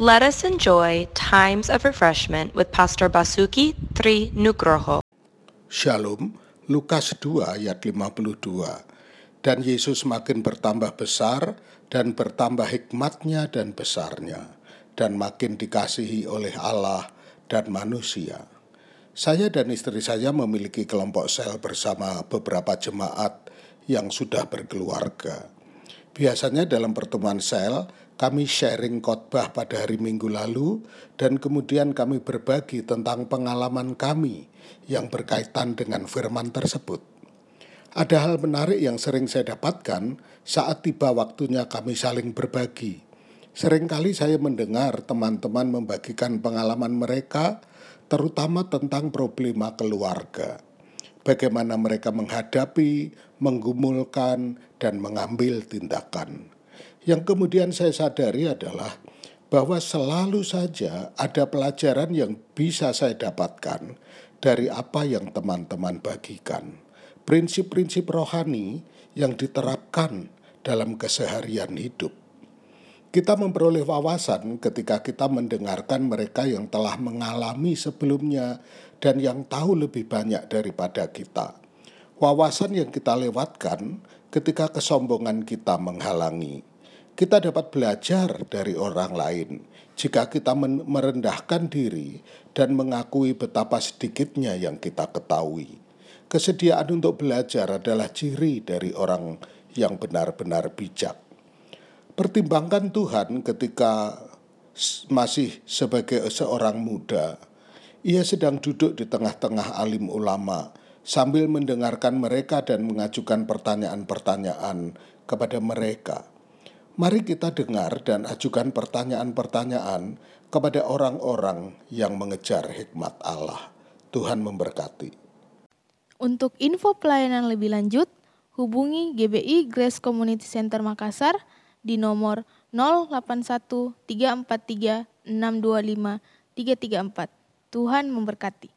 Let us enjoy times of refreshment with Pastor Basuki Tri Nugroho. Shalom, Lukas 2 ayat 52. Dan Yesus makin bertambah besar dan bertambah hikmatnya dan besarnya, dan makin dikasihi oleh Allah dan manusia. Saya dan istri saya memiliki kelompok sel bersama beberapa jemaat yang sudah berkeluarga. Biasanya dalam pertemuan sel, kami sharing khotbah pada hari Minggu lalu dan kemudian kami berbagi tentang pengalaman kami yang berkaitan dengan firman tersebut. Ada hal menarik yang sering saya dapatkan saat tiba waktunya kami saling berbagi. Seringkali saya mendengar teman-teman membagikan pengalaman mereka terutama tentang problema keluarga. Bagaimana mereka menghadapi, menggumulkan, dan mengambil tindakan. Yang kemudian saya sadari adalah bahwa selalu saja ada pelajaran yang bisa saya dapatkan dari apa yang teman-teman bagikan. Prinsip-prinsip rohani yang diterapkan dalam keseharian hidup. Kita memperoleh wawasan ketika kita mendengarkan mereka yang telah mengalami sebelumnya dan yang tahu lebih banyak daripada kita. Wawasan yang kita lewatkan ketika kesombongan kita menghalangi kita dapat belajar dari orang lain jika kita merendahkan diri dan mengakui betapa sedikitnya yang kita ketahui. Kesediaan untuk belajar adalah ciri dari orang yang benar-benar bijak. Pertimbangkan Tuhan ketika masih sebagai seorang muda. Ia sedang duduk di tengah-tengah alim ulama sambil mendengarkan mereka dan mengajukan pertanyaan-pertanyaan kepada mereka. Mari kita dengar dan ajukan pertanyaan-pertanyaan kepada orang-orang yang mengejar hikmat Allah. Tuhan memberkati. Untuk info pelayanan lebih lanjut, hubungi GBI Grace Community Center Makassar di nomor 081 343 625 334. Tuhan memberkati.